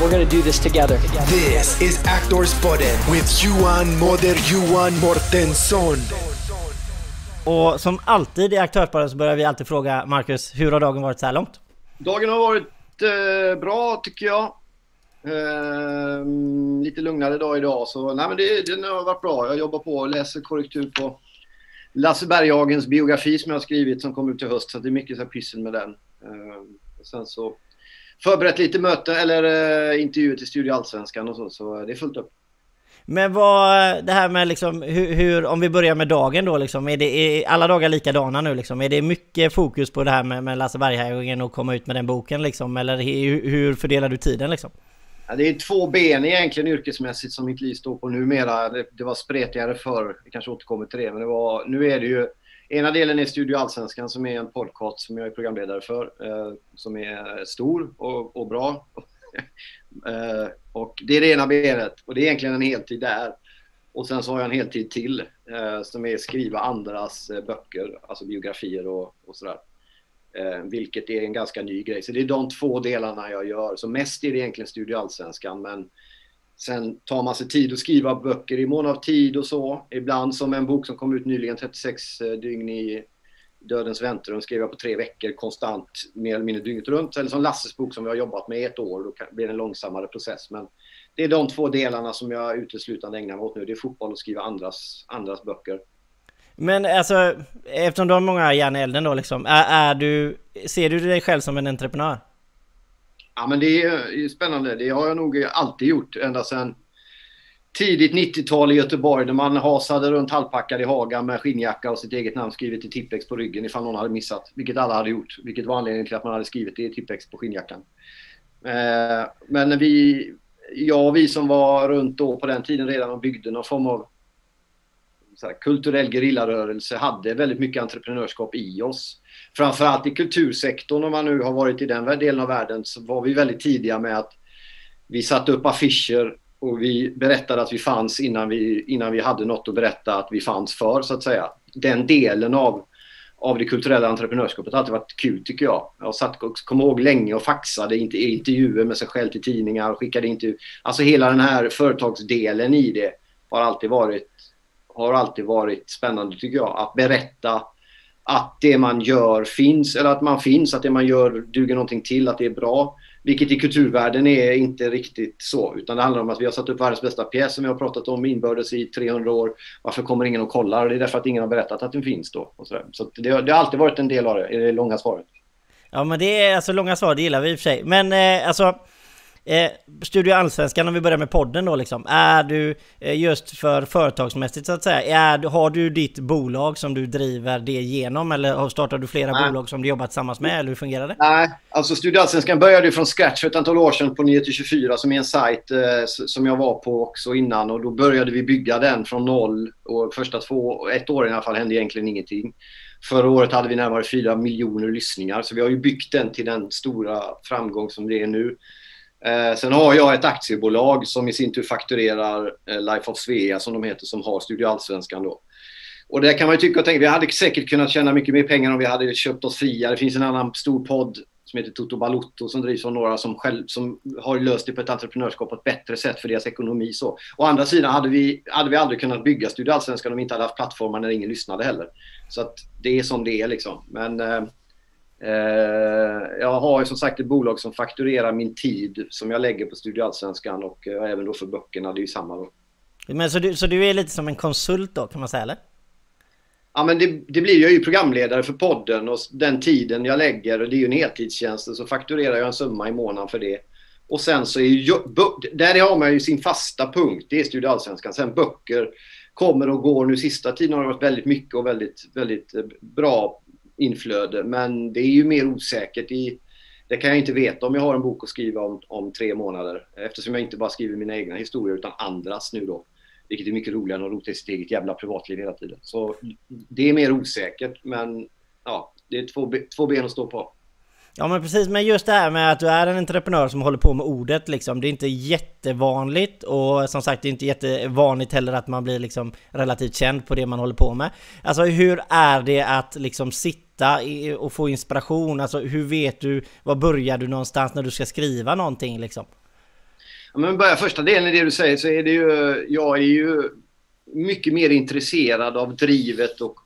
We're going to do this together. This is Actors Podden with Johan Moder Johan Mortensson. Och som alltid i Aktörsbaren så börjar vi alltid fråga Marcus, hur har dagen varit så här långt? Dagen har varit eh, bra tycker jag. Eh, lite lugnare dag idag så nej men det, den har varit bra. Jag jobbar på och läser korrektur på Lasse Berghagens biografi som jag har skrivit som kommer ut till höst så det är mycket så här pyssel med den. Eh, sen så förberett lite möte eller eh, intervjuer till Studio Allsvenskan och så så det är fullt upp. Men vad, det här med liksom hur, hur, om vi börjar med dagen då liksom, är det är alla dagar likadana nu liksom? Är det mycket fokus på det här med, med Lasse Berghagen och komma ut med den boken liksom? Eller hur, hur fördelar du tiden liksom? Ja, det är två ben egentligen yrkesmässigt som mitt liv står på numera. Det, det var spretigare förr, vi kanske återkommer till det, men det var, nu är det ju Ena delen är Studio Allsvenskan som är en podcast som jag är programledare för, eh, som är stor och, och bra. eh, och det är det ena benet och det är egentligen en heltid där. Och sen så har jag en heltid till eh, som är att skriva andras eh, böcker, alltså biografier och, och sådär. Eh, vilket är en ganska ny grej. Så det är de två delarna jag gör. Så mest är det egentligen Studio Allsvenskan men sen tar man sig tid att skriva böcker i mån av tid och så. Ibland som en bok som kom ut nyligen, 36 eh, dygn i Dödens väntrum skrev jag på tre veckor konstant, mer eller mindre dygnet runt. Eller som Lasses bok som vi har jobbat med i ett år, då blir det en långsammare process. Men det är de två delarna som jag uteslutande ägnar mig åt nu. Det är fotboll och skriva andras, andras böcker. Men alltså, eftersom du har många järn i elden då liksom, är, är, du, ser du dig själv som en entreprenör? Ja men det är spännande. Det har jag nog alltid gjort ända sedan tidigt 90-tal i Göteborg när man hasade runt halvpackad i Haga med skinnjacka och sitt eget namn skrivet i Tippex på ryggen ifall någon hade missat. Vilket alla hade gjort. Vilket var anledningen till att man hade skrivit det i Tippex på skinnjackan. Eh, men vi, jag och vi som var runt då på den tiden redan och byggde någon form av här, kulturell gerillarörelse hade väldigt mycket entreprenörskap i oss. Framförallt i kultursektorn, om man nu har varit i den delen av världen, så var vi väldigt tidiga med att vi satte upp affischer och vi berättade att vi fanns innan vi, innan vi hade något att berätta att vi fanns för, så att säga. Den delen av, av det kulturella entreprenörskapet har alltid varit kul, tycker jag. Jag satt, kom ihåg länge och faxade intervjuer med sig själv till tidningar och skickade intervjuer. Alltså hela den här företagsdelen i det har alltid varit, har alltid varit spännande, tycker jag. Att berätta att det man gör finns, eller att man finns, att det man gör duger någonting till, att det är bra. Vilket i kulturvärlden är inte riktigt så, utan det handlar om att vi har satt upp världens bästa pjäs som vi har pratat om inbördes i 300 år. Varför kommer ingen och kollar? Det är därför att ingen har berättat att den finns då. Och så så det, det, har alltid varit en del av det, i det långa svaret. Ja men det är alltså långa svar, det gillar vi i och för sig. Men eh, alltså Eh, Studio Allsvenskan, om vi börjar med podden då liksom. Är du eh, just för företagsmässigt så att säga, är, har du ditt bolag som du driver det genom eller startar du flera Nej. bolag som du jobbar tillsammans med eller hur fungerar det? Nej, alltså Studio Allsvenskan började ju från scratch för ett antal år sedan på 9-24 som är en sajt eh, som jag var på också innan och då började vi bygga den från noll och första två, ett år i alla fall hände egentligen ingenting. Förra året hade vi närmare 4 miljoner lyssningar så vi har ju byggt den till den stora framgång som det är nu. Eh, sen har jag ett aktiebolag som i sin tur fakturerar eh, Life of Svea som de heter som har Studio Allsvenskan då. Och där kan man ju tycka och tänka, vi hade säkert kunnat tjäna mycket mer pengar om vi hade köpt oss fria. Det finns en annan stor podd som heter Toto Balutto som drivs av några som, själv, som har löst det på ett entreprenörskap på ett bättre sätt för deras ekonomi. Så. Å andra sidan hade vi, hade vi aldrig kunnat bygga Studio Allsvenskan om vi inte hade haft plattformar när ingen lyssnade heller. Så att det är som det är liksom. Men eh, Eh, jag har ju som sagt ett bolag som fakturerar min tid som jag lägger på Studio Allsvenskan och eh, även då för böckerna, det är ju samma då. Men så du, så du är lite som en konsult då kan man säga eller? Ja men det, det blir jag ju programledare för podden och den tiden jag lägger, och det är ju en heltidstjänst, så fakturerar jag en summa i månaden för det. Och sen så är ju, där har man ju sin fasta punkt, det är Studio Allsvenskan. Sen böcker kommer och går. Nu sista tiden har det varit väldigt mycket och väldigt, väldigt eh, bra inflöde. Men det är ju mer osäkert. I, det kan jag inte veta om jag har en bok att skriva om, om tre månader. Eftersom jag inte bara skriver mina egna historier utan andras nu då. Vilket är mycket roligare än att rota i sitt eget jävla privatliv hela tiden. Så det är mer osäkert, men ja, det är två, två ben att stå på. Ja men precis, men just det här med att du är en entreprenör som håller på med ordet liksom. Det är inte jättevanligt och som sagt det är inte jättevanligt heller att man blir liksom relativt känd på det man håller på med. Alltså hur är det att liksom sitta och få inspiration? Alltså hur vet du, var börjar du någonstans när du ska skriva någonting liksom? Ja, men börja första delen i det du säger så är det ju, jag är ju mycket mer intresserad av drivet och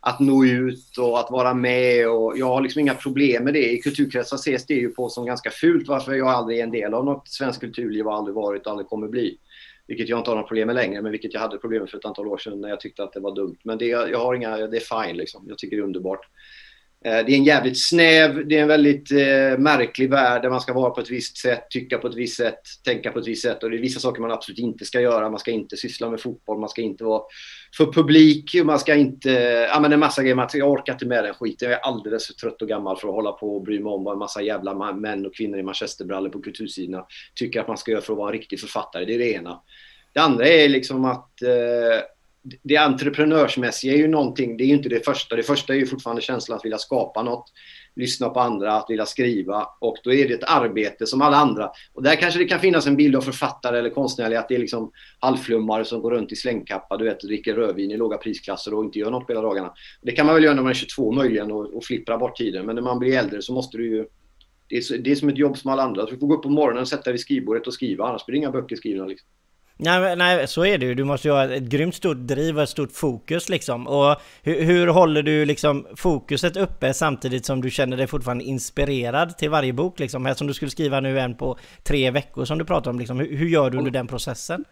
att nå ut och att vara med. Och jag har liksom inga problem med det. I kulturkretsar ses det ju på som ganska fult varför jag aldrig är en del av något svenskt kulturliv och aldrig varit och aldrig kommer bli. Vilket jag inte har några problem med längre, men vilket jag hade problem med för ett antal år sedan när jag tyckte att det var dumt. Men det, jag har inga, det är fine liksom. Jag tycker det är underbart. Eh, det är en jävligt snäv, det är en väldigt eh, märklig värld där man ska vara på ett visst sätt, tycka på ett visst sätt, tänka på ett visst sätt. Och det är vissa saker man absolut inte ska göra. Man ska inte syssla med fotboll, man ska inte vara för publik, man ska inte... Ja men en massa grejer. Jag orkar inte med den skiten. Jag är alldeles för trött och gammal för att hålla på och bry mig om vad en massa jävla män och kvinnor i manchesterbrallor på kultursidorna tycker att man ska göra för att vara en riktig författare. Det är det ena. Det andra är liksom att eh, det entreprenörsmässiga är ju någonting, det är ju inte det första. Det första är ju fortfarande känslan att vilja skapa något, lyssna på andra, att vilja skriva och då är det ett arbete som alla andra. Och där kanske det kan finnas en bild av författare eller konstnärliga att det är liksom halvflummare som går runt i slängkappa, du vet, dricker rödvin i låga prisklasser och inte gör något på hela dagarna. Det kan man väl göra när man är 22 möjligen och, och flippra bort tiden, men när man blir äldre så måste du ju det är, det är som ett jobb som alla andra. Du får gå upp på morgonen och sätta dig vid skrivbordet och skriva, annars blir det inga böcker skrivna. Liksom. Nej, nej, så är det ju. Du måste ju ha ett grymt stort driv och ett stort fokus liksom. Och hur, hur, håller du liksom fokuset uppe samtidigt som du känner dig fortfarande inspirerad till varje bok liksom? Här som du skulle skriva nu en på tre veckor som du pratar om liksom. Hur, hur gör du under den processen?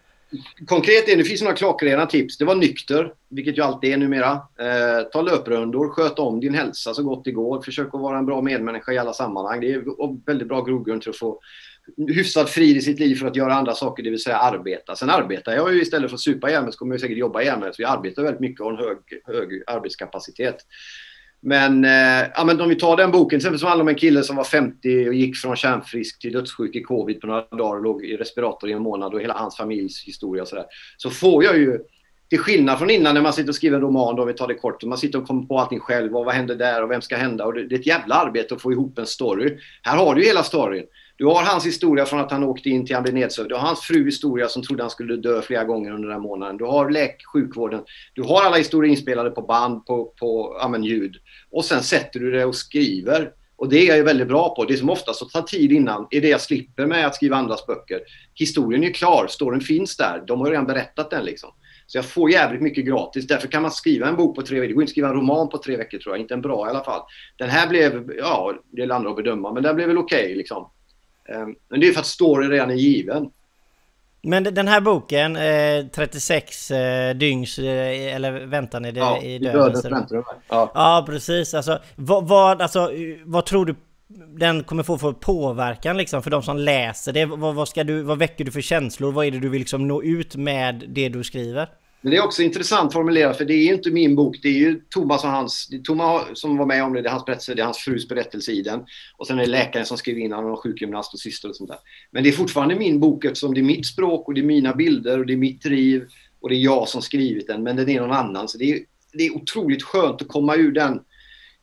Konkret är det, finns några klockrena tips. Det var nykter, vilket ju alltid är numera. Eh, ta löprundor, sköt om din hälsa så gott det går. Försök att vara en bra medmänniska i alla sammanhang. Det är väldigt bra grogrund till att få hyfsat fri i sitt liv för att göra andra saker, det vill säga arbeta. Sen arbetar jag ju istället för att supa ihjäl så kommer jag säkert jobba ihjäl. Så jag arbetar väldigt mycket och har en hög, hög arbetskapacitet. Men, eh, ja, men om vi tar den boken, till exempel som handlar om en kille som var 50 och gick från kärnfrisk till dödssjuk i covid på några dagar och låg i respirator i en månad och hela hans familjs historia och sådär. Så får jag ju, till skillnad från innan när man sitter och skriver en roman, då vi tar det kort, man sitter och kommer på allting själv och vad händer där och vem ska hända och det, det är ett jävla arbete att få ihop en story. Här har du ju hela storyn. Du har hans historia från att han åkte in till han blev nedsövd. Du har hans fru historia som trodde han skulle dö flera gånger under den här månaden. Du har läk sjukvården. Du har alla historier inspelade på band, på, på ja, ljud. Och sen sätter du det och skriver. Och det är jag ju väldigt bra på. Det som oftast tar tid innan är det jag slipper med att skriva andras böcker. Historien är klar, storyn finns där. De har redan berättat den liksom. Så jag får jävligt mycket gratis. Därför kan man skriva en bok på tre veckor. Det går inte att skriva en roman på tre veckor tror jag. Inte en bra i alla fall. Den här blev, ja, det är andra att bedöma, men den blev väl okej okay, liksom. Ehm, men det är för att storyn redan är given. Men den här boken, eh, 36 eh, dygns, eh, eller väntan i, ja, i dödens rum. Ja. ja, precis. Alltså vad, vad, alltså, vad tror du den kommer få för påverkan liksom för de som läser det? Vad, vad, ska du, vad väcker du för känslor? Vad är det du vill liksom nå ut med det du skriver? Men det är också intressant formulerat för det är ju inte min bok. Det är ju Thomas och hans, det är Thomas som var med om det, det är hans berättelse, det är hans frus berättelse i den. Och sen är det läkaren som skriver in, han har sjukgymnast och syster och sånt där. Men det är fortfarande min bok eftersom det är mitt språk och det är mina bilder och det är mitt driv och det är jag som skrivit den, men den är någon annan. Så det är, det är otroligt skönt att komma ur den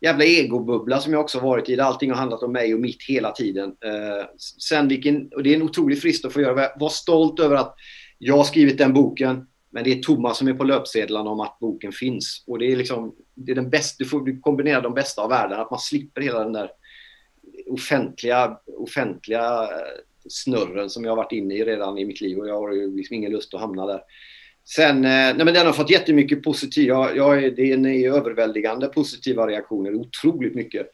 jävla egobubbla som jag också varit i, där allting har handlat om mig och mitt hela tiden. Eh, sen vilken, och det är en otrolig frist att få göra, vara stolt över att jag har skrivit den boken, men det är Thomas som är på löpsedlarna om att boken finns. Och det är liksom, det är den bästa, du får kombinera de bästa av världen, att man slipper hela den där offentliga, offentliga eh, snurren som jag har varit inne i redan i mitt liv och jag har ju liksom ingen lust att hamna där. Sen, eh, nej men den har fått jättemycket positiva, jag, jag, det är överväldigande positiva reaktioner, otroligt mycket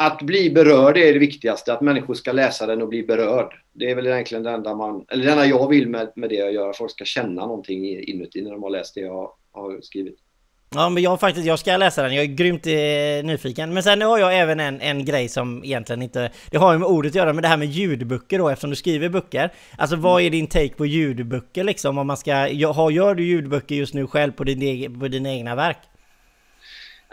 att bli berörd är det viktigaste, att människor ska läsa den och bli berörd. Det är väl egentligen det enda, man, eller det enda jag vill med, med det jag gör, att folk ska känna någonting inuti när de har läst det jag har skrivit. Ja men jag faktiskt, jag ska läsa den, jag är grymt eh, nyfiken. Men sen har jag även en, en grej som egentligen inte, det har ju med ordet att göra, men det här med ljudböcker då eftersom du skriver böcker. Alltså vad är din take på ljudböcker liksom? Om man ska, har, gör du ljudböcker just nu själv på, din, på dina egna verk?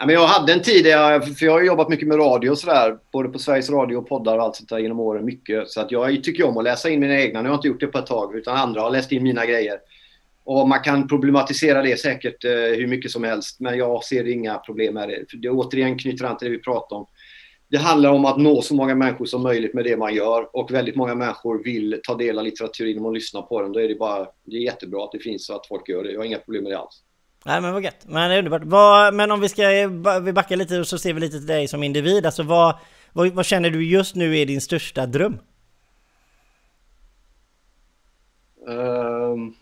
Ja, men jag hade en tid, där jag, för jag har jobbat mycket med radio och sådär, både på Sveriges Radio och poddar och allt sånt där genom åren mycket. Så att jag tycker om att läsa in mina egna. Nu har jag inte gjort det på ett tag, utan andra har läst in mina grejer. Och man kan problematisera det säkert eh, hur mycket som helst, men jag ser inga problem med det. För det återigen knyter an till det vi pratade om. Det handlar om att nå så många människor som möjligt med det man gör och väldigt många människor vill ta del av litteraturen och lyssna på den. Då är det bara, det är jättebra att det finns så att folk gör det. Jag har inga problem med det alls. Nej men vad gött. Men det är underbart. Vad, men om vi ska vi backar lite och så ser vi lite till dig som individ. Alltså vad, vad, vad känner du just nu är din största dröm? Um,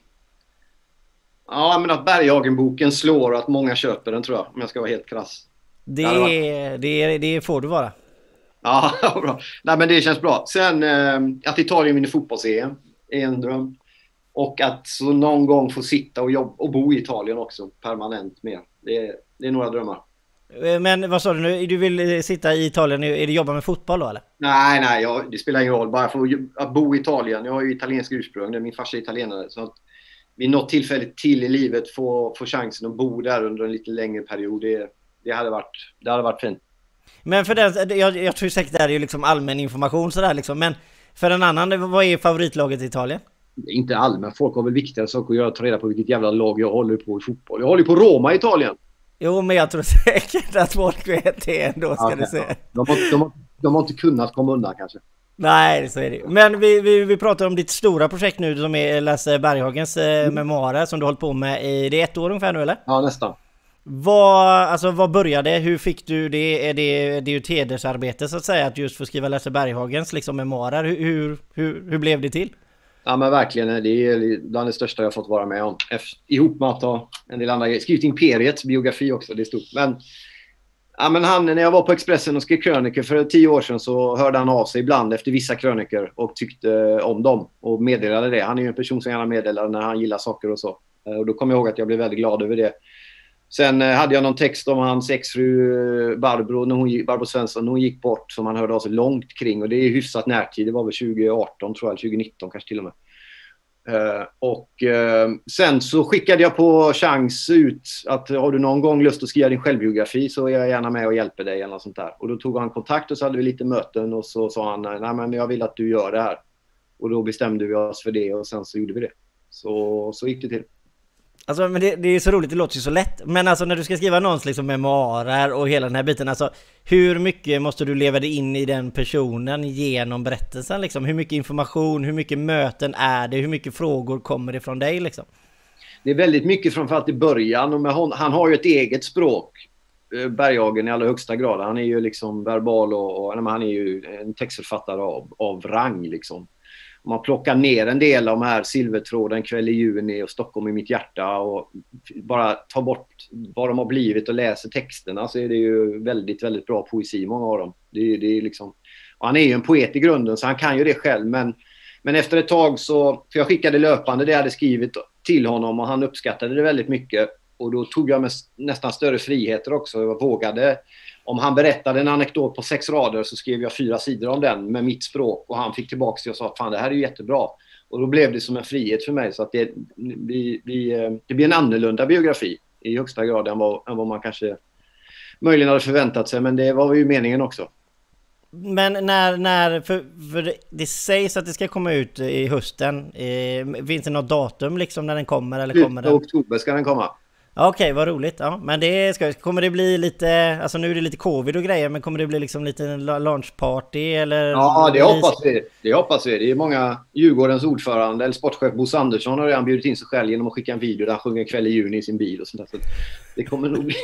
ja, men att Berghagen-boken slår och att många köper den tror jag, om jag ska vara helt krass. Det, ja, det, det får du vara. Ja, bra. Nej, men det känns bra. Sen eh, att Italien vinner fotbolls-EM är en dröm. Och att så någon gång få sitta och, jobba, och bo i Italien också permanent mer. Det, det är några drömmar. Eh, men vad sa du nu? Du vill eh, sitta i Italien, är det jobba med fotboll då eller? Nej, nej, jag, det spelar ingen roll. Bara för att bo i Italien. Jag har ju italiensk ursprung, min farsa är italienare. Så att vid något tillfälle till i livet få, få chansen att bo där under en lite längre period, det, det, hade, varit, det hade varit fint. Men för den, jag, jag tror säkert det här är ju liksom allmän information sådär liksom, men för en annan, vad är favoritlaget i Italien? Inte allmän, folk har väl viktigare saker att göra, ta reda på vilket jävla lag jag håller på i fotboll. Jag håller på Roma i Italien. Jo, men jag tror säkert att folk vet det ändå, ska ja, du säga. De har, de, har, de har inte kunnat komma undan kanske. Nej, så är det Men vi, vi, vi pratar om ditt stora projekt nu som är Lasse Berghagens eh, mm. memoarer som du har hållit på med i... Det är ett år ungefär nu eller? Ja, nästan. Vad, alltså vad började? Hur fick du det? Är det, det är ju ett hedersarbete så att säga att just få skriva Lasse Berghagens liksom memoarer. Hur, hur, hur, hur blev det till? Ja men verkligen, det är bland det största jag fått vara med om. Ihop med att ha en del andra grejer. Skrivit Imperiets biografi också, det är stort. Men, ja, men han, när jag var på Expressen och skrev krönikor för tio år sedan så hörde han av sig ibland efter vissa krönikor och tyckte eh, om dem och meddelade det. Han är ju en person som gärna meddelar när han gillar saker och så. Eh, och då kommer jag ihåg att jag blev väldigt glad över det. Sen eh, hade jag någon text om hans exfru eh, Barbro, när hon, Barbro Svensson, när hon gick bort som han hörde av sig långt kring. Och det är hyfsat närtid. Det var väl 2018 tror jag, 2019 kanske till och med. Uh, och uh, sen så skickade jag på chans ut att har du någon gång lust att skriva din självbiografi så är jag gärna med och hjälper dig eller något sånt där. Och då tog han kontakt och så hade vi lite möten och så sa han nej men jag vill att du gör det här. Och då bestämde vi oss för det och sen så gjorde vi det. Så, så gick det till. Alltså men det, det, är så roligt, det låter ju så lätt. Men alltså när du ska skriva någons liksom memoarer och hela den här biten, alltså hur mycket måste du leva dig in i den personen genom berättelsen liksom? Hur mycket information, hur mycket möten är det? Hur mycket frågor kommer det från dig liksom? Det är väldigt mycket framförallt i början och med hon, han har ju ett eget språk. Eh, Berghagen i allra högsta grad. Han är ju liksom verbal och, och han är ju en textförfattare av, av rang liksom man plockar ner en del av de här silvertråden kväll i juni och Stockholm i mitt hjärta och bara tar bort vad de har blivit och läser texterna så är det ju väldigt, väldigt bra poesi, många av dem. Det, det är liksom, han är ju en poet i grunden så han kan ju det själv men, men efter ett tag så, för jag skickade löpande det jag hade skrivit till honom och han uppskattade det väldigt mycket och då tog jag med nästan större friheter också. Jag vågade om han berättade en anekdot på sex rader så skrev jag fyra sidor om den med mitt språk och han fick tillbaka det och sa fan det här är jättebra. Och då blev det som en frihet för mig så att det, vi, vi, det blir en annorlunda biografi i högsta grad än vad, än vad man kanske möjligen hade förväntat sig men det var ju meningen också. Men när, när för, för det sägs att det ska komma ut i hösten. Eh, finns det något datum liksom när den kommer? Eller kommer den? oktober ska den komma. Okej, okay, vad roligt. Ja, men det ska, kommer det bli lite, alltså nu är det lite covid och grejer, men kommer det bli liksom lite launchparty eller? Ja, det hoppas vi. Det hoppas vi. Det är många, Djurgårdens ordförande, eller sportchef Bosse Andersson har redan bjudit in sig själv genom att skicka en video där han sjunger kväll i juni i sin bil och sånt där. Så det kommer nog bli,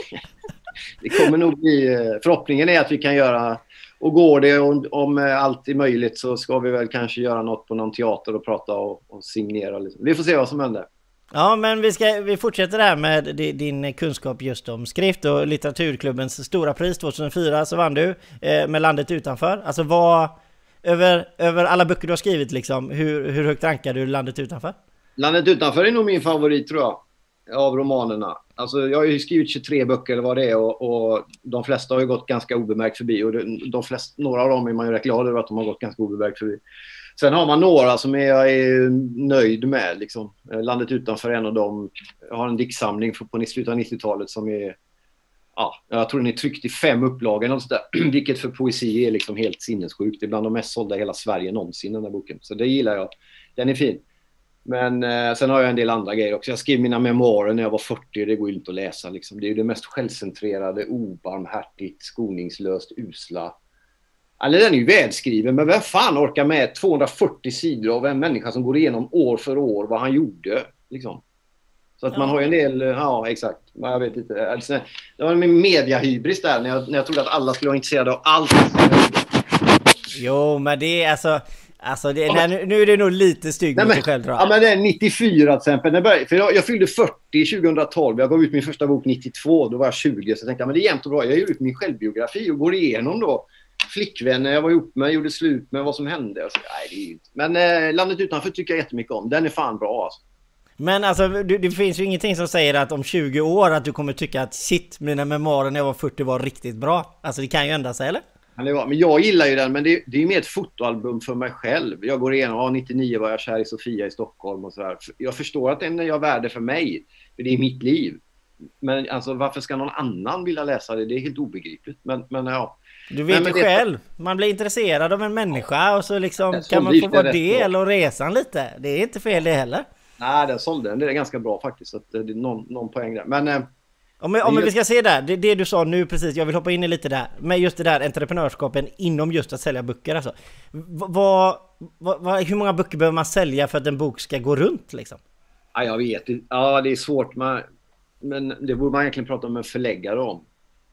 det kommer nog bli, förhoppningen är att vi kan göra, och går det om, om allt är möjligt så ska vi väl kanske göra något på någon teater och prata och, och signera. Liksom. Vi får se vad som händer. Ja, men vi, ska, vi fortsätter här med din kunskap just om skrift och litteraturklubbens stora pris 2004 så vann du eh, med Landet utanför. Alltså vad, över, över alla böcker du har skrivit liksom, hur, hur högt rankar du Landet utanför? Landet utanför är nog min favorit tror jag, av romanerna. Alltså jag har ju skrivit 23 böcker eller vad det är och, och de flesta har ju gått ganska obemärkt förbi och de, de flesta, några av dem är man ju rätt glad över att de har gått ganska obemärkt förbi. Sen har man några som jag är nöjd med. Liksom. Eh, Landet utanför är en av dem. Jag har en diktsamling på slutet av 90-talet som är... Ja, jag tror den är tryckt i fem upplagor, vilket för poesi är liksom helt sinnessjukt. Det är bland de mest sålda i hela Sverige någonsin, den här boken. Så det gillar jag. Den är fin. Men eh, sen har jag en del andra grejer också. Jag skrev mina memoarer när jag var 40. Det går ju inte att läsa. Liksom. Det är ju det mest självcentrerade, obarmhärtigt, skoningslöst usla. Eller den är ju välskriven, men vem fan orkar med 240 sidor av en människa som går igenom år för år vad han gjorde? Liksom. Så att man har ju en del, ja exakt. Jag vet inte. Alltså, det var min mediahybris där när jag, när jag trodde att alla skulle vara intresserade av allt. Jo, men det är alltså... Alltså det, nej, nu, nu är det nog lite stygg mot dig själv tror jag. Ja men det är 94 till exempel. När jag, började, för jag, jag, fyllde 40 2012. Jag gav ut min första bok 92. Då var jag 20. Så jag tänkte men det är jämnt och bra. Jag gör ut min självbiografi och går igenom då flickvänner jag var ihop med, gjorde slut med, vad som hände. Så, nej, det är inte. Men eh, Landet utanför tycker jag jättemycket om. Den är fan bra alltså. Men alltså det, det finns ju ingenting som säger att om 20 år att du kommer tycka att shit, mina memoarer när jag var 40 var riktigt bra. Alltså det kan ju ändra sig eller? Men jag gillar ju den, men det, det är mer ett fotoalbum för mig själv. Jag går igenom, ja, 99 var jag kär i Sofia i Stockholm och sådär. Jag förstår att den är värde för mig, för det är mitt liv. Men alltså varför ska någon annan vilja läsa det? Det är helt obegripligt. Men, men ja. Du vet ju själv, man blir intresserad av en människa och så liksom kan man få vara del av resan lite. Det är inte fel det heller. Nej, den sålde den. Det är ganska bra faktiskt. Så det är någon, någon poäng där. Men... Eh, om, om vi ska se där, det, det, du sa nu precis, jag vill hoppa in i lite där. Med just det där entreprenörskapen inom just att sälja böcker alltså. Vad, vad, hur många böcker behöver man sälja för att en bok ska gå runt liksom? Ja, jag vet inte. Ja, det är svårt. Man, men det borde man egentligen prata med en förläggare om.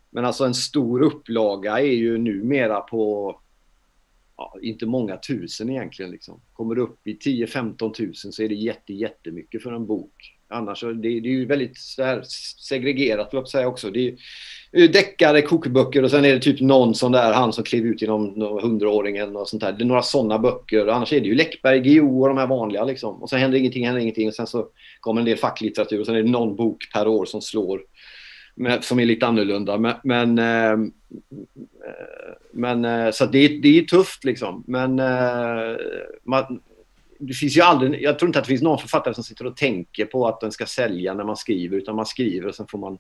Men alltså en stor upplaga är ju numera på ja, inte många tusen egentligen. Liksom. Kommer du upp i 10-15 tusen så är det jätte, jättemycket för en bok. Annars det, det är ju väldigt så segregerat, jag säga också. Det är deckare, kokböcker och sen är det typ någon sån där, han som klev ut genom hundraåringen och sånt där. Det är några sådana böcker. Annars är det ju Läckberg, Guillou och de här vanliga liksom. Och sen händer ingenting, händer ingenting. Och sen så kommer en del facklitteratur och sen är det någon bok per år som slår som är lite annorlunda. Men, men, ehm, men eh, så det, det är tufft liksom. Men eh, man, det finns ju aldrig, jag tror inte att det finns någon författare som sitter och tänker på att den ska sälja när man skriver, utan man skriver och sen får man,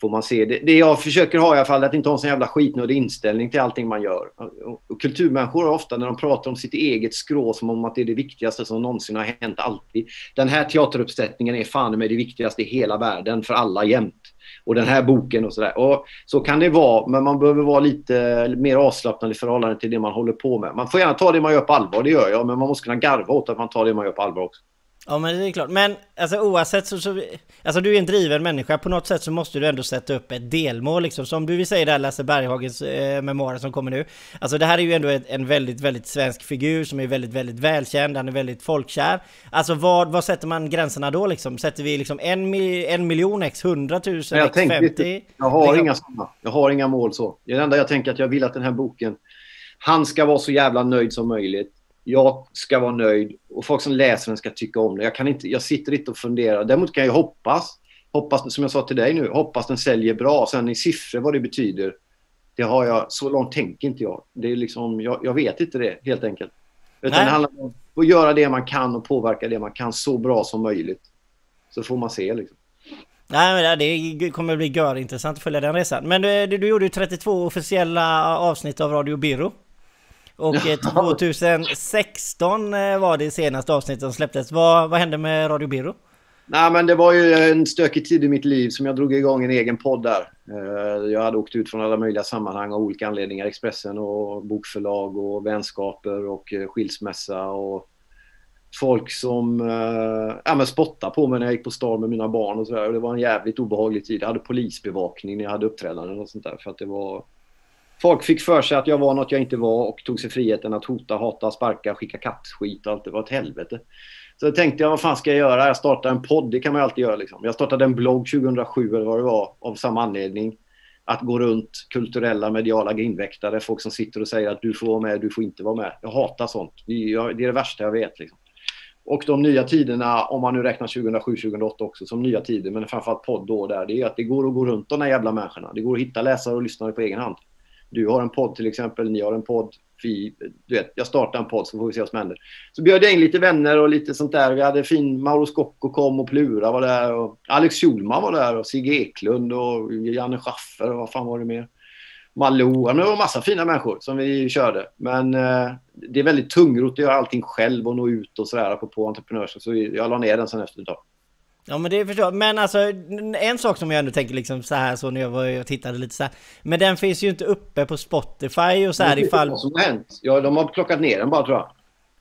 får man se. Det, det jag försöker ha i alla fall är att inte ha en sån jävla skitnödig inställning till allting man gör. Och kulturmänniskor har ofta när de pratar om sitt eget skrå som om att det är det viktigaste som någonsin har hänt alltid. Den här teateruppsättningen är fan med det viktigaste i hela världen för alla jämt och den här boken och sådär. Och så kan det vara, men man behöver vara lite mer avslappnad i förhållande till det man håller på med. Man får gärna ta det man gör på allvar, det gör jag, men man måste kunna garva åt att man tar det man gör på allvar också. Ja men det är klart, men alltså oavsett så, så Alltså du är en driven människa, på något sätt så måste du ändå sätta upp ett delmål liksom. Som du vill säga där Lasse Berghagens eh, memoarer som kommer nu. Alltså det här är ju ändå ett, en väldigt, väldigt svensk figur som är väldigt, väldigt välkänd, han är väldigt folkkär. Alltså vad, vad sätter man gränserna då liksom? Sätter vi liksom en, en miljon x, hundratusen x, femtio? Jag har liksom. inga sådana, jag har inga mål så. Det enda jag tänker att jag vill att den här boken Han ska vara så jävla nöjd som möjligt jag ska vara nöjd och folk som läser den ska tycka om det. Jag, kan inte, jag sitter inte och funderar. Däremot kan jag hoppas, hoppas, som jag sa till dig nu, hoppas den säljer bra. Sen i siffror vad det betyder, det har jag, så långt tänker inte jag. Det är liksom, jag, jag vet inte det helt enkelt. Utan Nej. det handlar om att göra det man kan och påverka det man kan så bra som möjligt. Så får man se liksom. Nej men det kommer bli gör intressant att följa den resan. Men du, du, du gjorde ju 32 officiella avsnitt av Radio Biro. Och 2016 eh, var det senaste avsnittet som släpptes. Vad, vad hände med Radio Biro? Nej, men det var ju en stökig tid i mitt liv som jag drog igång en egen podd där. Eh, jag hade åkt ut från alla möjliga sammanhang av olika anledningar. Expressen och bokförlag och vänskaper och eh, skilsmässa och folk som ja, men spottade på mig när jag gick på stan med mina barn och sådär. Det var en jävligt obehaglig tid. Jag hade polisbevakning när jag hade uppträdanden och sånt där för att det var folk fick för sig att jag var något jag inte var och tog sig friheten att hota, hata, sparka, skicka kattskit och allt. Det var ett helvete. Så jag tänkte jag, vad fan ska jag göra? Jag startar en podd, det kan man ju alltid göra. Liksom. Jag startade en blogg 2007 eller vad det var, av samma anledning. Att gå runt kulturella, mediala grindväktare, folk som sitter och säger att du får vara med, du får inte vara med. Jag hatar sånt. Det är det värsta jag vet. Liksom. Och de nya tiderna, om man nu räknar 2007-2008 också som nya tider, men framförallt podd då och där, det är att det går att gå runt de här jävla människorna. Det går att hitta läsare och lyssnare på egen hand. Du har en podd till exempel, ni har en podd. Vi, du vet, jag startar en podd så får vi se vad som händer. Så bjöd jag in lite vänner och lite sånt där. Vi hade fin Mauro Scocco kom och Plura var där. Och Alex Schulman var där och Sigge Eklund och Janne Schaffer och vad fan var det mer. Malou. Men det var massa fina människor som vi körde. Men eh, det är väldigt tungrot att göra allting själv och nå ut och sådär på entreprenörskap. Så jag la ner den sen efter ett tag. Ja men det förstår jag. Men alltså en sak som jag ändå tänker liksom så här så när jag var och tittade lite så här. Men den finns ju inte uppe på Spotify och så här ifall... Vad som har hänt? Ja, de har plockat ner den bara tror jag.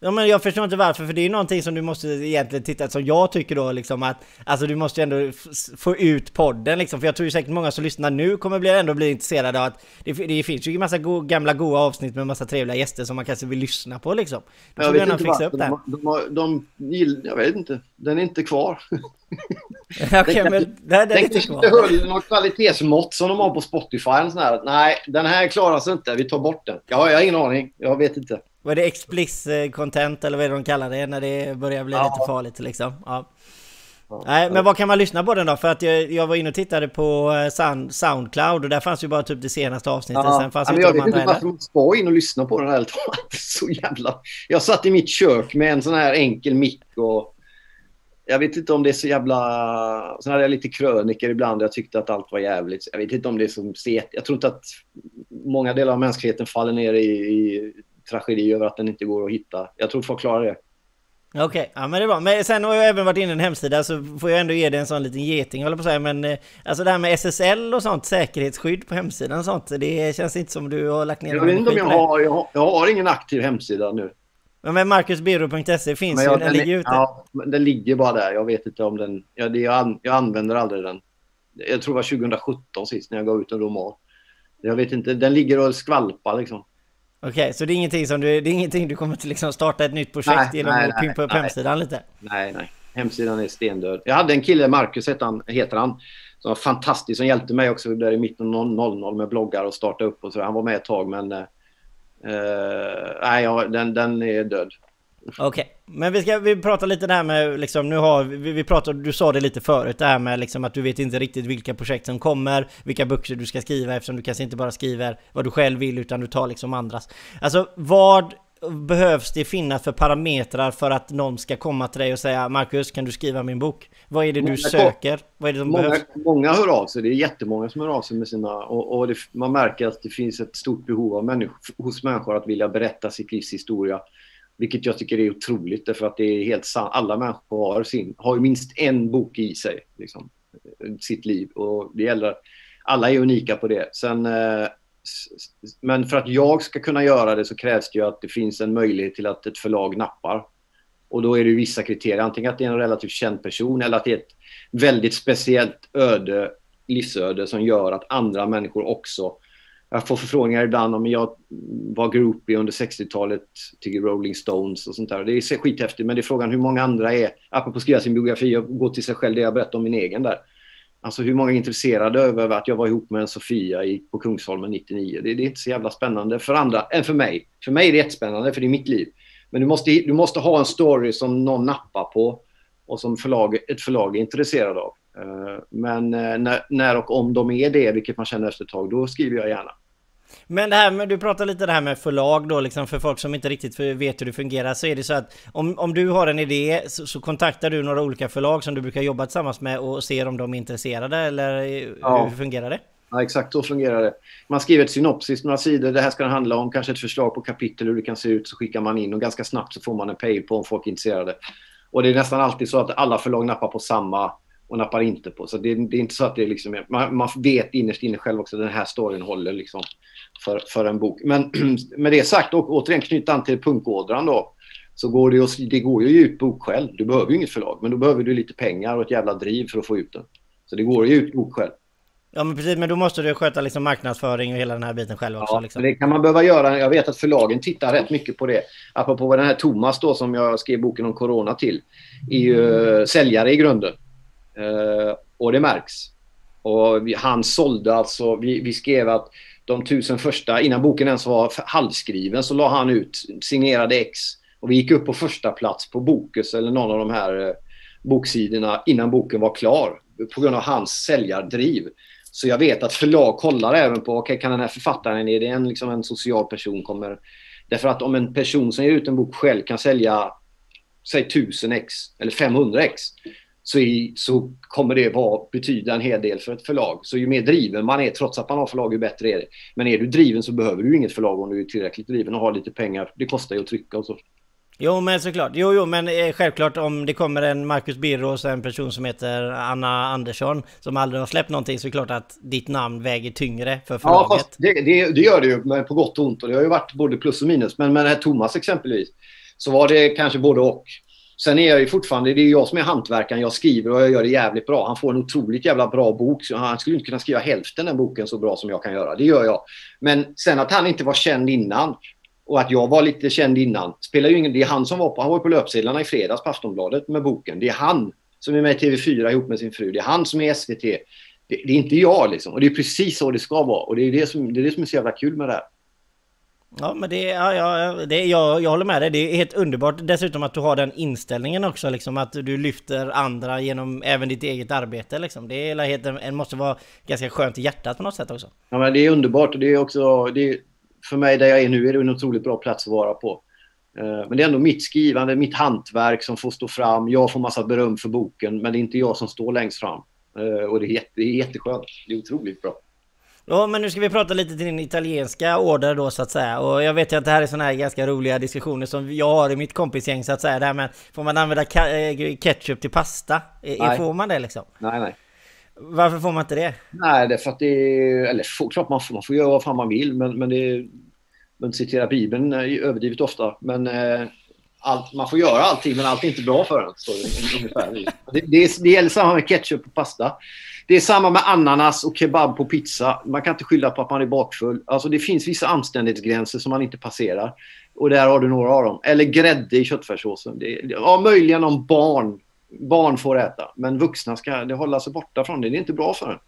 Ja men jag förstår inte varför, för det är någonting som du måste egentligen titta, som jag tycker då liksom att Alltså du måste ju ändå få ut podden liksom, för jag tror ju säkert många som lyssnar nu kommer bli, ändå bli intresserade av att Det, det finns ju en massa go, gamla goa avsnitt med massa trevliga gäster som man kanske vill lyssna på liksom. Då får du gärna fixa upp det de, de, de, de, Jag vet inte, den är inte kvar. Okej okay, men den, den är inte kvar. Det höll något kvalitetsmått som de har på Spotify eller sån här. Nej, den här klarar sig inte, vi tar bort den. Ja, jag har ingen aning, jag vet inte vad är det explicit content eller vad är det de kallar det när det börjar bli ja. lite farligt liksom? Ja. Nej, men vad kan man lyssna på den då? För att jag, jag var inne och tittade på eh, Sound, Soundcloud och där fanns ju bara typ det senaste avsnittet. Ja. Sen fanns ja, jag vet inte varför man ska in och lyssna på den här. Så jävla... Jag satt i mitt kök med en sån här enkel mick och jag vet inte om det är så jävla... Sen hade jag lite kröniker ibland. Jag tyckte att allt var jävligt. Jag vet inte om det är så set. Jag tror inte att många delar av mänskligheten faller ner i, i tragedi över att den inte går att hitta. Jag tror folk klarar det. Okej, okay, ja men det bra. Men sen har jag även varit inne i en hemsida så får jag ändå ge dig en sån liten geting håller på att säga. Men eh, alltså det här med SSL och sånt, säkerhetsskydd på hemsidan och sånt. Det känns inte som du har lagt ner Jag vet inte om jag har, jag har, jag har ingen aktiv hemsida nu. Men marcusbiro.se finns jag, ju, den, den ligger ute. Ja, den ligger bara där. Jag vet inte om den... Ja, det, jag, jag använder aldrig den. Jag tror det var 2017 sist när jag gav ut en roman. Jag vet inte, den ligger och skvalpar liksom. Okej, okay, så det är ingenting som du, det är ingenting du kommer att liksom starta ett nytt projekt nej, genom nej, att pimpa upp nej, hemsidan lite? Nej, nej. Hemsidan är stendöd. Jag hade en kille, Marcus heter han, heter han som var fantastisk, som hjälpte mig också där i mitten av 00 med bloggar och starta upp och så. Han var med ett tag men... Eh, nej, ja, den, den är död. Okej, okay. men vi ska vi pratar lite det här med liksom, nu har vi, vi pratade, du sa det lite förut det här med liksom att du vet inte riktigt vilka projekt som kommer, vilka böcker du ska skriva eftersom du kanske inte bara skriver vad du själv vill utan du tar liksom andras. Alltså vad behövs det finnas för parametrar för att någon ska komma till dig och säga Marcus, kan du skriva min bok? Vad är det många, du söker? Vad är det som många, behövs? Många hör av sig. Det är jättemånga som hör av sig med sina... Och, och det, man märker att det finns ett stort behov av människor, hos människor att vilja berätta sitt livs historia vilket jag tycker är otroligt därför att det är helt sant. Alla människor har, sin, har minst en bok i sig, liksom, sitt liv. Och det gäller, alla är unika på det. Sen, eh, men för att jag ska kunna göra det så krävs det ju att det finns en möjlighet till att ett förlag nappar. Och då är det vissa kriterier. Antingen att det är en relativt känd person eller att det är ett väldigt speciellt öde, livsöde som gör att andra människor också jag får förfrågningar ibland om jag var groupie under 60-talet till Rolling Stones och sånt där. Det är skithäftigt, men det är frågan hur många andra är, apropå att skriva sin biografi och gå till sig själv, det jag berättade om min egen där. Alltså hur många är intresserade över att jag var ihop med en Sofia i, på Kungsholmen 99? Det, det, är inte så jävla spännande för andra än för mig. För mig är det jättespännande, för det är mitt liv. Men du måste, du måste ha en story som någon nappar på och som förlag, ett förlag är intresserad av. Eh, men eh, när, när och om de är det, vilket man känner efter ett tag, då skriver jag gärna. Men det här med, du pratar lite det här med förlag då liksom för folk som inte riktigt vet hur det fungerar så är det så att om, om du har en idé så, så kontaktar du några olika förlag som du brukar jobba tillsammans med och ser om de är intresserade eller ja. hur fungerar det? Ja, exakt så fungerar det. Man skriver ett synopsis, några sidor, det här ska det handla om, kanske ett förslag på kapitel hur det kan se ut, så skickar man in och ganska snabbt så får man en pejl på om folk är intresserade. Och det är nästan alltid så att alla förlag nappar på samma och nappar inte på. Så det, det är inte så att det är liksom, man, man vet innerst inne själv också att den här storyn håller liksom för, för en bok. Men med det sagt, och återigen knyta an till punkådran då, så går det, att, det går ju att ge ut bok själv. Du behöver ju inget förlag, men då behöver du lite pengar och ett jävla driv för att få ut den. Så det går ge ut bok själv. Ja men precis, men då måste du sköta liksom marknadsföring och hela den här biten själv också. Ja, liksom. det kan man behöva göra. Jag vet att förlagen tittar rätt mycket på det. Apropå den här Thomas då som jag skrev boken om Corona till. är ju säljare i grunden. Eh, och det märks. Och vi, han sålde alltså, vi, vi skrev att de tusen första, innan boken ens var halvskriven, så la han ut signerade ex. Och vi gick upp på första plats på Bokus eller någon av de här eh, boksidorna innan boken var klar. På grund av hans säljardriv. Så jag vet att förlag kollar även på, okay, kan den här författaren, är det en, liksom en social person? Kommer... Därför att om en person som ger ut en bok själv kan sälja, säg 1000 ex eller 500 ex så, i, så kommer det vara, betyda en hel del för ett förlag. Så ju mer driven man är, trots att man har förlag, ju bättre är det. Men är du driven så behöver du inget förlag om du är tillräckligt driven och har lite pengar. Det kostar ju att trycka och så. Jo men såklart, jo jo men eh, självklart om det kommer en Marcus Birros och en person som heter Anna Andersson som aldrig har släppt någonting så är det klart att ditt namn väger tyngre för förlaget. Ja fast det, det, det gör det ju, men på gott och ont och det har ju varit både plus och minus. Men med Thomas exempelvis så var det kanske både och. Sen är jag ju fortfarande, det är jag som är hantverkaren, jag skriver och jag gör det jävligt bra. Han får en otroligt jävla bra bok. Han skulle inte kunna skriva hälften den boken så bra som jag kan göra. Det gör jag. Men sen att han inte var känd innan och att jag var lite känd innan spelar ju ingen Det är han som var på, han var på löpsedlarna i fredags på Aftonbladet med boken. Det är han som är med i TV4 ihop med sin fru. Det är han som är SVT. Det, det är inte jag liksom. Och det är precis så det ska vara. Och det är det som, det är, det som är så jävla kul med det här. Ja men det, ja, ja, det jag, jag håller med dig. Det är helt underbart dessutom att du har den inställningen också liksom att du lyfter andra genom även ditt eget arbete liksom. Det är helt, det måste vara ganska skönt i hjärtat på något sätt också. Ja men det är underbart det är också, det är, för mig där jag är nu är det en otroligt bra plats att vara på. Eh, men det är ändå mitt skrivande, mitt hantverk som får stå fram. Jag får massa beröm för boken men det är inte jag som står längst fram. Eh, och det är, jätte, det är jätteskönt. Det är otroligt bra. Ja men nu ska vi prata lite till din italienska order då så att säga och jag vet ju att det här är sådana här ganska roliga diskussioner som jag har i mitt kompisgäng så att säga. Det här med, får man använda eh, ketchup till pasta? Nej. Får man det liksom? Nej nej. Varför får man inte det? Nej det är för att det är, eller klart man får, man får göra vad fan man vill men, men det man citerar bibeln överdrivet ofta men eh, allt, man får göra allting men allt är inte bra för en. Så ungefär. Det, det, det gäller samma med ketchup och pasta. Det är samma med ananas och kebab på pizza. Man kan inte skylla på att man är bakfull. Alltså det finns vissa anständighetsgränser som man inte passerar. Och där har du några av dem. Eller grädde i köttfärssåsen. Det, ja, möjligen om barn. Barn får äta. Men vuxna ska det hålla sig borta från det. Det är inte bra för en.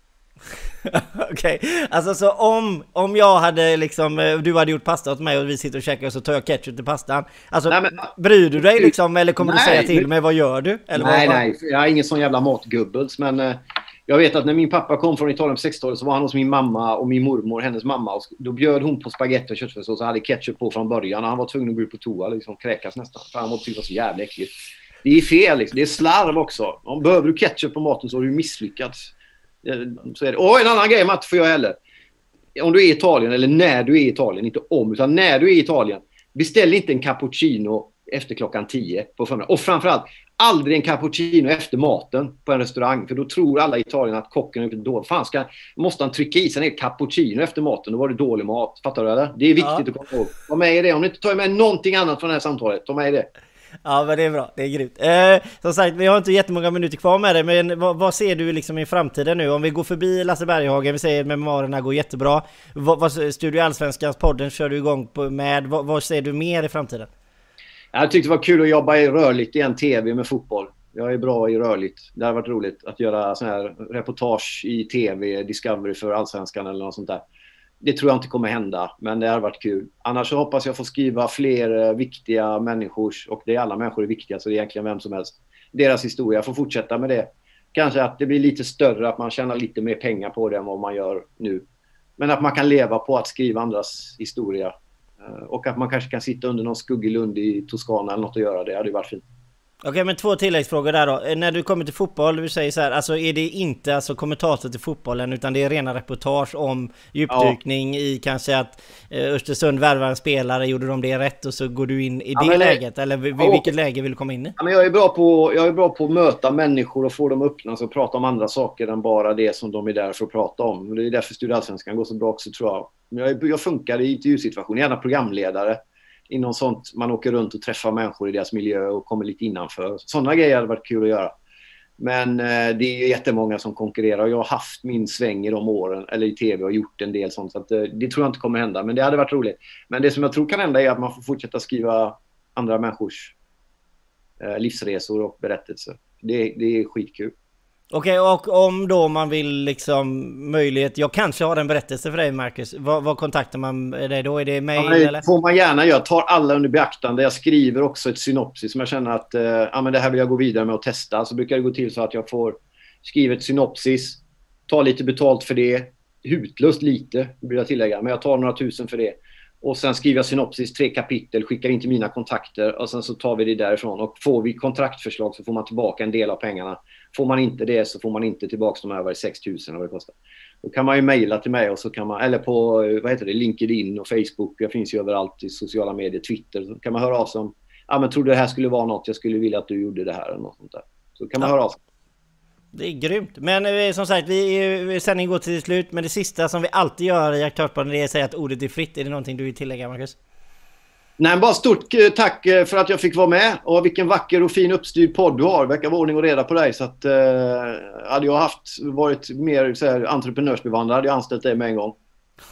Okej, okay. alltså så om, om jag hade liksom, eh, du hade gjort pasta åt mig och vi sitter och käkar och så tar jag ketchup till pastan. Alltså nej, men, bryr du dig liksom eller kommer nej, du säga till mig vad gör du? Eller nej, vad, nej, jag är ingen sån jävla matgubbels men eh, jag vet att när min pappa kom från Italien på 60-talet så var han hos min mamma och min mormor, hennes mamma. Och då bjöd hon på spagetti och köttfärssås och hade ketchup på från början. Och han var tvungen att gå ut på toa liksom kräkas nästan. För han tyckte det var typ så jävla äckligt. Det är fel liksom. Det är slarv också. Om behöver du ketchup på maten så har du misslyckats. Eh, så är det. Och en annan grej Matt, får jag heller. Om du är i Italien, eller när du är i Italien, inte om, utan när du är i Italien. Beställ inte en cappuccino efter klockan 10 på förmiddagen. Och framförallt, aldrig en cappuccino efter maten på en restaurang. För då tror alla i Italien att kocken har gjort ett dåligt. Fan, ska, måste han trycka i sig en cappuccino efter maten? Då var det dålig mat. Fattar du eller? Det är viktigt ja. att komma ihåg. Ta med det. Om du inte tar med någonting annat från det här samtalet, ta med det. Ja men det är bra, det är grymt. Eh, som sagt, vi har inte jättemånga minuter kvar med det, men vad, vad, ser du liksom i framtiden nu? Om vi går förbi Lasse Berghagen, vi säger att memoarerna går jättebra. Vad, vad, Studio Allsvenskans podden kör du igång på, med. Vad, vad ser du mer i framtiden? Jag tyckte det var kul att jobba i rörligt i en TV med fotboll. Jag är bra i rörligt. Det har varit roligt att göra sån här reportage i TV, Discovery för Allsvenskan eller något sånt där. Det tror jag inte kommer hända, men det har varit kul. Annars så hoppas jag få skriva fler eh, viktiga människors, och det är alla människor är viktiga, så det är egentligen vem som helst, deras historia. Jag får fortsätta med det. Kanske att det blir lite större, att man tjänar lite mer pengar på det än vad man gör nu. Men att man kan leva på att skriva andras historia Eh, och att man kanske kan sitta under någon skuggig lund i Toscana eller något och göra det. Det hade ju varit fint. Okej men två tilläggsfrågor där då. Eh, när du kommer till fotboll, du säger så här, alltså är det inte alltså kommentator till fotbollen utan det är rena reportage om djupdykning ja. i kanske att eh, Östersund värvar en spelare, gjorde de det rätt och så går du in i ja, det läget? Eller ja, vilket läge vill du komma in i? Ja, men jag, är bra på, jag är bra på att möta människor och få dem öppna och prata om andra saker än bara det som de är där för att prata om. Det är därför Studio Allsvenskan går så bra också tror jag. Jag, jag funkar i intervjusituationer, gärna programledare i något sånt. Man åker runt och träffar människor i deras miljö och kommer lite innanför. Sådana grejer hade varit kul att göra. Men eh, det är jättemånga som konkurrerar och jag har haft min sväng i de åren, eller i tv och gjort en del sånt. Så att, eh, det tror jag inte kommer hända, men det hade varit roligt. Men det som jag tror kan hända är att man får fortsätta skriva andra människors eh, livsresor och berättelser. Det, det är skitkul. Okej, okay, och om då man vill liksom möjlighet, jag kanske har en berättelse för dig Marcus. Vad, kontaktar man dig då? Är det mail ja, eller? får man gärna göra. Jag tar alla under beaktande. Jag skriver också ett synopsis som jag känner att eh, ja, men det här vill jag gå vidare med och testa. Så brukar det gå till så att jag får skriva ett synopsis, ta lite betalt för det. Hutlöst lite, vill jag tillägga, men jag tar några tusen för det. Och sen skriver jag synopsis, tre kapitel, skickar in till mina kontakter och sen så tar vi det därifrån. Och får vi kontraktförslag så får man tillbaka en del av pengarna. Får man inte det så får man inte tillbaka de över 6 000 vad det kostar. Då kan man ju mejla till mig och så kan man, eller på vad heter det, LinkedIn och Facebook. Jag finns ju överallt i sociala medier, Twitter. Så kan man höra av sig om, ja men tror du det här skulle vara något, jag skulle vilja att du gjorde det här eller något sånt där. Så kan man ja. höra av sig. Det är grymt. Men eh, som sagt, vi, sändningen går till slut. Men det sista som vi alltid gör i Aktörspodden är att säga att ordet är fritt. Är det någonting du vill tillägga, Marcus? Nej, bara stort eh, tack eh, för att jag fick vara med. Och vilken vacker och fin uppstyrd podd du har. Verkar vara ordning och reda på dig. Så att, eh, hade jag haft, varit mer så här, entreprenörsbevandrad hade jag anställt dig med en gång.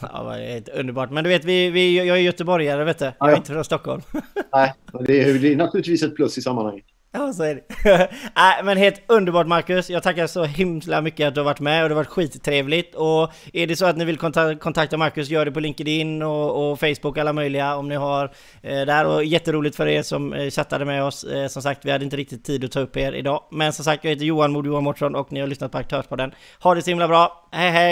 Ja, är underbart. Men du vet, vi, vi, jag är göteborgare, vet du. Jag är ja. inte från Stockholm. Nej, det är, det är naturligtvis ett plus i sammanhanget. Ja, så är det. äh, men helt underbart Marcus. Jag tackar så himla mycket att du har varit med och det har varit skittrevligt. Och är det så att ni vill kontakta Marcus, gör det på LinkedIn och, och Facebook, alla möjliga om ni har eh, där. Och jätteroligt för er som eh, chattade med oss. Eh, som sagt, vi hade inte riktigt tid att ta upp er idag. Men som sagt, jag heter Johan Mod Johan Mårtsson och ni har lyssnat på Aktörspodden. Ha det så himla bra. Hej hej!